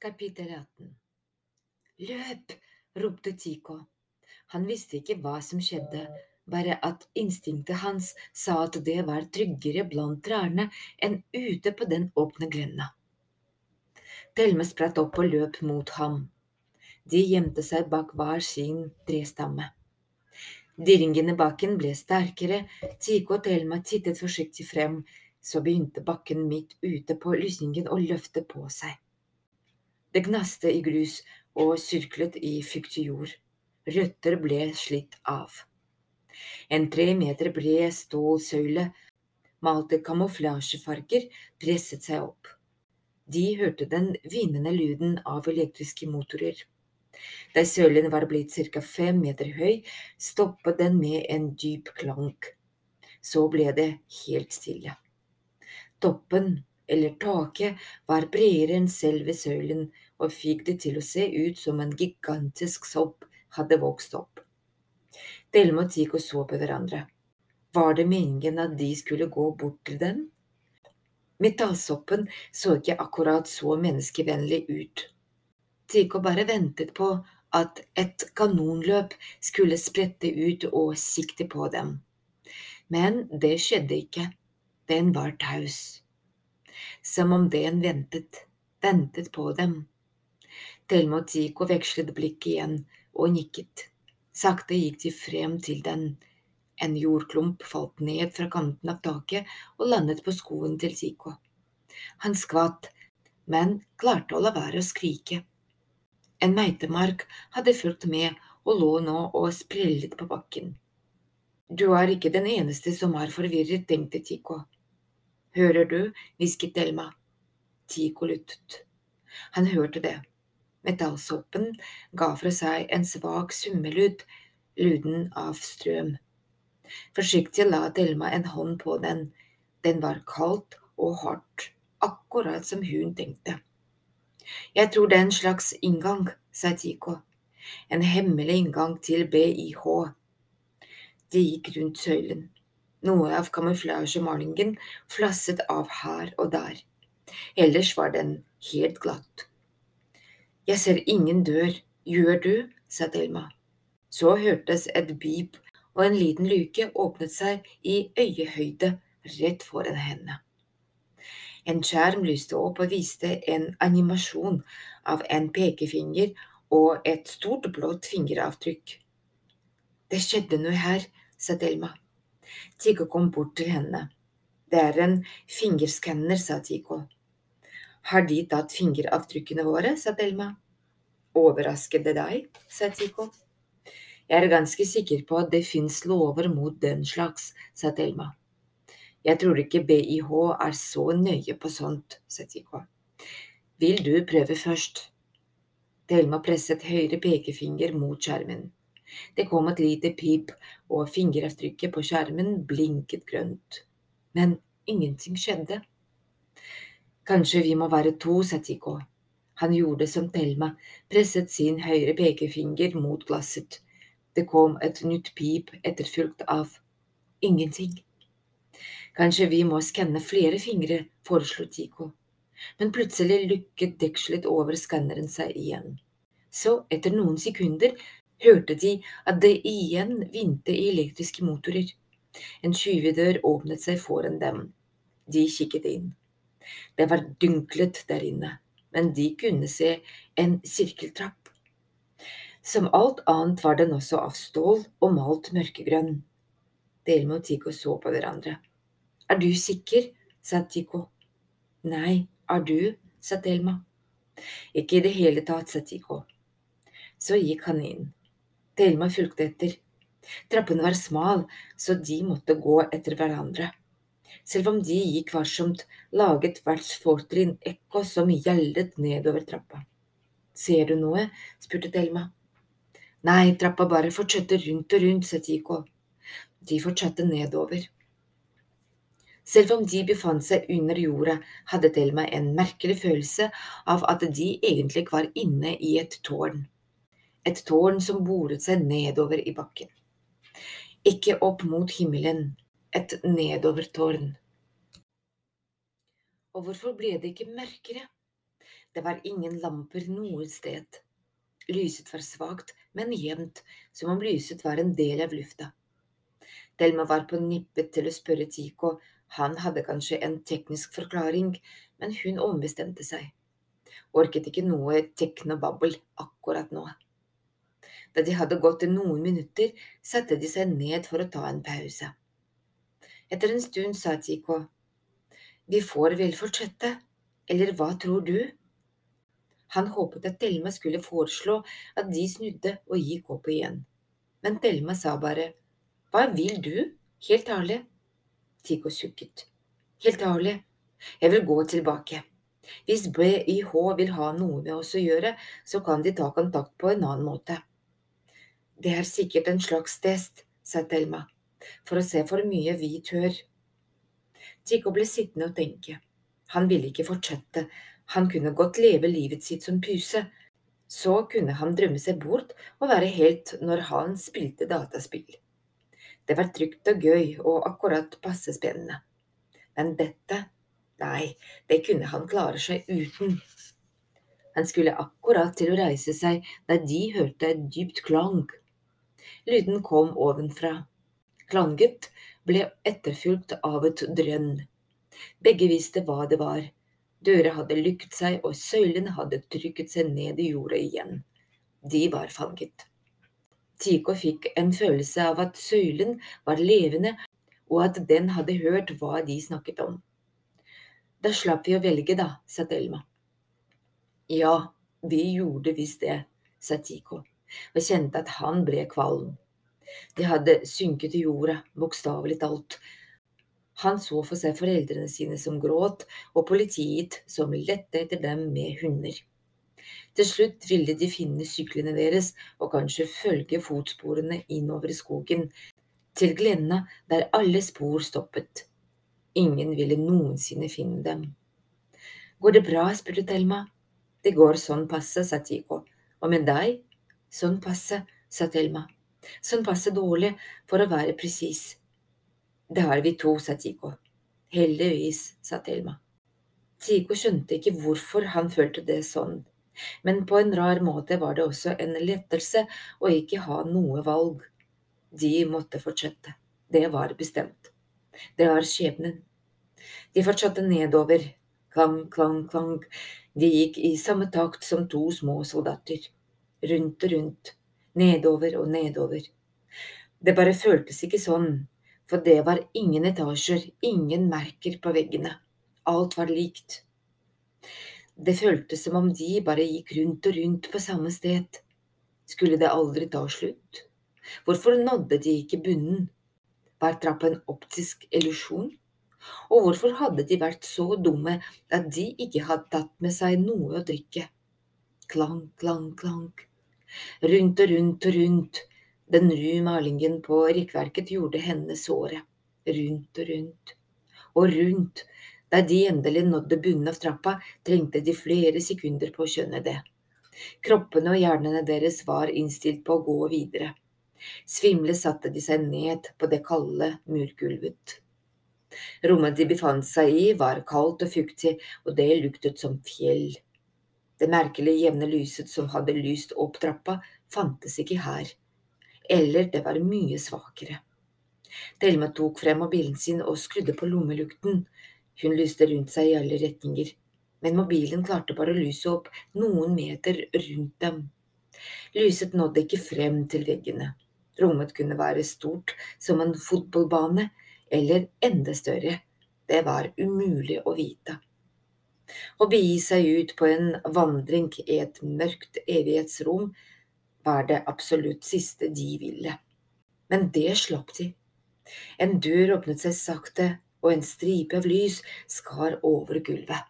Kapittel 18 Løp! ropte Tico. Han visste ikke hva som skjedde, bare at instinktet hans sa at det var tryggere blant trærne enn ute på den åpne grenda. Thelme spratt opp og løp mot ham. De gjemte seg bak hver sin trestamme. Dirringen i bakken ble sterkere, Tico og Thelma tittet forsiktig frem, så begynte bakken midt ute på lysningen å løfte på seg. Det gnaste i grus og syrklet i fuktig jord. Røtter ble slitt av. En tre meter bred stålsøyle malte kamuflasjefarger presset seg opp. De hørte den hvinende lyden av elektriske motorer. Da søylen var blitt ca. fem meter høy, stoppet den med en dyp klank. Så ble det helt stille. Toppen eller taket, var bredere enn selve søylen og fikk det til å se ut som en gigantisk sopp hadde vokst opp. Delmo og Tico så på hverandre. Var det meningen at de skulle gå bort til den? Metallsoppen så ikke akkurat så menneskevennlig ut. Tico bare ventet på at et kanonløp skulle sprette ut og sikte på dem. Men det skjedde ikke. Den var taus som om den ventet, ventet på dem. Thelma og Tico vekslet blikk igjen og nikket. Sakte gikk de frem til den. En jordklump falt ned fra kanten av taket og landet på skoen til Tico. Han skvatt, men klarte å la være å skrike. En meitemark hadde fulgt med og lå nå og sprellet på bakken. Du er ikke den eneste som er forvirret, tenkte Tico. Hører du? hvisket Delma. Tico lyttet. Han hørte det. Metallsoppen ga fra seg en svak summelyd, lyden av strøm. Forsiktig la Delma en hånd på den. Den var kaldt og hardt, akkurat som hun tenkte. Jeg tror det er en slags inngang, sa Tico. En hemmelig inngang til BIH. De gikk rundt søylen. Noe av kamuflasjemalingen flasset av her og der. Ellers var den helt glatt. Jeg ser ingen dør, gjør du? sa Thelma. Så hørtes et bip, og en liten luke åpnet seg i øyehøyde rett foran henne. En skjerm lyste opp og viste en animasjon av en pekefinger og et stort blått fingeravtrykk. Det skjedde noe her, sa Thelma. Tico kom bort til henne. Det er en fingerskanner, sa Tigo. Har de tatt fingeravtrykkene våre, sa Thelma. Overrasket det deg, sa Tigo. Jeg er ganske sikker på at det fins lover mot den slags, sa Thelma. Jeg tror ikke BIH er så nøye på sånt, sa Tigo. Vil du prøve først? Thelma presset høyre pekefinger mot skjermen. Det kom et lite pip, og fingeravtrykket på skjermen blinket grønt. Men ingenting skjedde. Kanskje vi må være to, sa Tico. Han gjorde som Thelma, presset sin høyre pekefinger mot glasset. Det kom et nytt pip etterfulgt av ingenting. Kanskje vi må skanne flere fingre, foreslo Tico. Men plutselig lukket dekselet over skanneren seg igjen. Så, etter noen sekunder, hørte de at det igjen vinte i elektriske motorer. En skyvedør åpnet seg foran dem. De kikket inn. Det var dunklet der inne, men de kunne se en sirkeltrapp. Som alt annet var den også av stål og malt mørkegrønn. Delmo og Tico så på hverandre. Er du sikker? sa Tico. Nei, er du? sa Delma. Ikke i det hele tatt, sa Tico. Så gikk han inn. Thelma fulgte etter. Trappene var smal, så de måtte gå etter hverandre. Selv om de gikk varsomt, laget hvert fortrinn ekko som gjeldet nedover trappa. Ser du noe? spurte Thelma. Nei, trappa bare fortsetter rundt og rundt, sa Tico. De fortsatte nedover. Selv om de befant seg under jorda, hadde Thelma en merkelig følelse av at de egentlig var inne i et tårn et tårn som boret seg nedover i bakken. Ikke opp mot himmelen, et nedovertårn. Og hvorfor ble det ikke mørkere? Det var ingen lamper noe sted. Lyset var svakt, men jevnt, som om lyset var en del av lufta. Thelma var på nippet til å spørre Tico, han hadde kanskje en teknisk forklaring, men hun ombestemte seg. Orket ikke noe teknobabbel akkurat nå. Da de hadde gått noen minutter, satte de seg ned for å ta en pause. Etter en stund sa Tiko, Vi får vel fortsette, eller hva tror du? Han håpet at Thelma skulle foreslå at de snudde og gikk opp igjen, men Thelma sa bare, Hva vil du, helt ærlig? Tiko sukket. Helt ærlig, jeg vil gå tilbake. Hvis BIH vil ha noe med oss å gjøre, så kan de ta kontakt på en annen måte. Det er sikkert en slags test, sa Thelma, for å se hvor mye vi tør. Chico ble sittende og tenke. Han ville ikke fortsette, han kunne godt leve livet sitt som puse. Så kunne han drømme seg bort og være helt når han spilte dataspill. Det var trygt og gøy og akkurat passe spennende. Men dette, nei, det kunne han klare seg uten. Han skulle akkurat til å reise seg da de hørte et dypt klang. Lyden kom ovenfra. Klanget ble etterfulgt av et drønn. Begge visste hva det var. Dører hadde lykket seg, og søylene hadde trykket seg ned i jorda igjen. De var fanget. Tico fikk en følelse av at søylen var levende, og at den hadde hørt hva de snakket om. Da slapp vi å velge, da, sa Delma. Ja, vi gjorde visst det, sa Tico og kjente at han ble kvalm. De hadde synket i jorda, bokstavelig talt. Han så for seg foreldrene sine som gråt, og politiet som lette etter dem med hunder. Til slutt ville de finne syklene deres og kanskje følge fotsporene innover i skogen, til glenna der alle spor stoppet. Ingen ville noensinne finne dem. Går det bra? spurte Thelma. Det går sånn passe, sa Tico. Og med deg? Sånn passe, sa Thelma. Sånn passe dårlig, for å være presis. Det har vi to, sa Tico. Heldigvis, sa Thelma. Tico skjønte ikke hvorfor han følte det sånn, men på en rar måte var det også en lettelse å ikke ha noe valg. De måtte fortsette. Det var bestemt. Det var skjebnen. De fortsatte nedover. Klang, klang, klang. De gikk i samme takt som to små soldater rundt og rundt, nedover og nedover. Det bare føltes ikke sånn, for det var ingen etasjer, ingen merker på veggene. Alt var likt. Det føltes som om de bare gikk rundt og rundt på samme sted. Skulle det aldri ta slutt? Hvorfor nådde de ikke bunnen? Var trappa en optisk illusjon? Og hvorfor hadde de vært så dumme at de ikke hadde tatt med seg noe å drikke? Klang, klang, klang. Rundt og rundt og rundt. Den ru malingen på rekkverket gjorde henne såre. Rundt og rundt. Og rundt. Da de endelig nådde bunnen av trappa, trengte de flere sekunder på å skjønne det. Kroppene og hjernene deres var innstilt på å gå videre. Svimle satte de seg ned på det kalde murgulvet. Rommet de befant seg i, var kaldt og fuktig, og det luktet som fjell. Det merkelige jevne lyset som hadde lyst opp trappa, fantes ikke her. Eller det var mye svakere. Thelma tok frem mobilen sin og skrudde på lommelukten. Hun lyste rundt seg i alle retninger, men mobilen klarte bare å lyse opp noen meter rundt dem. Lyset nådde ikke frem til veggene. Rommet kunne være stort som en fotballbane, eller enda større. Det var umulig å vite. Å begi seg ut på en vandring i et mørkt evighetsrom var det absolutt siste de ville. Men det slapp de. En dør åpnet seg sakte, og en stripe av lys skar over gulvet.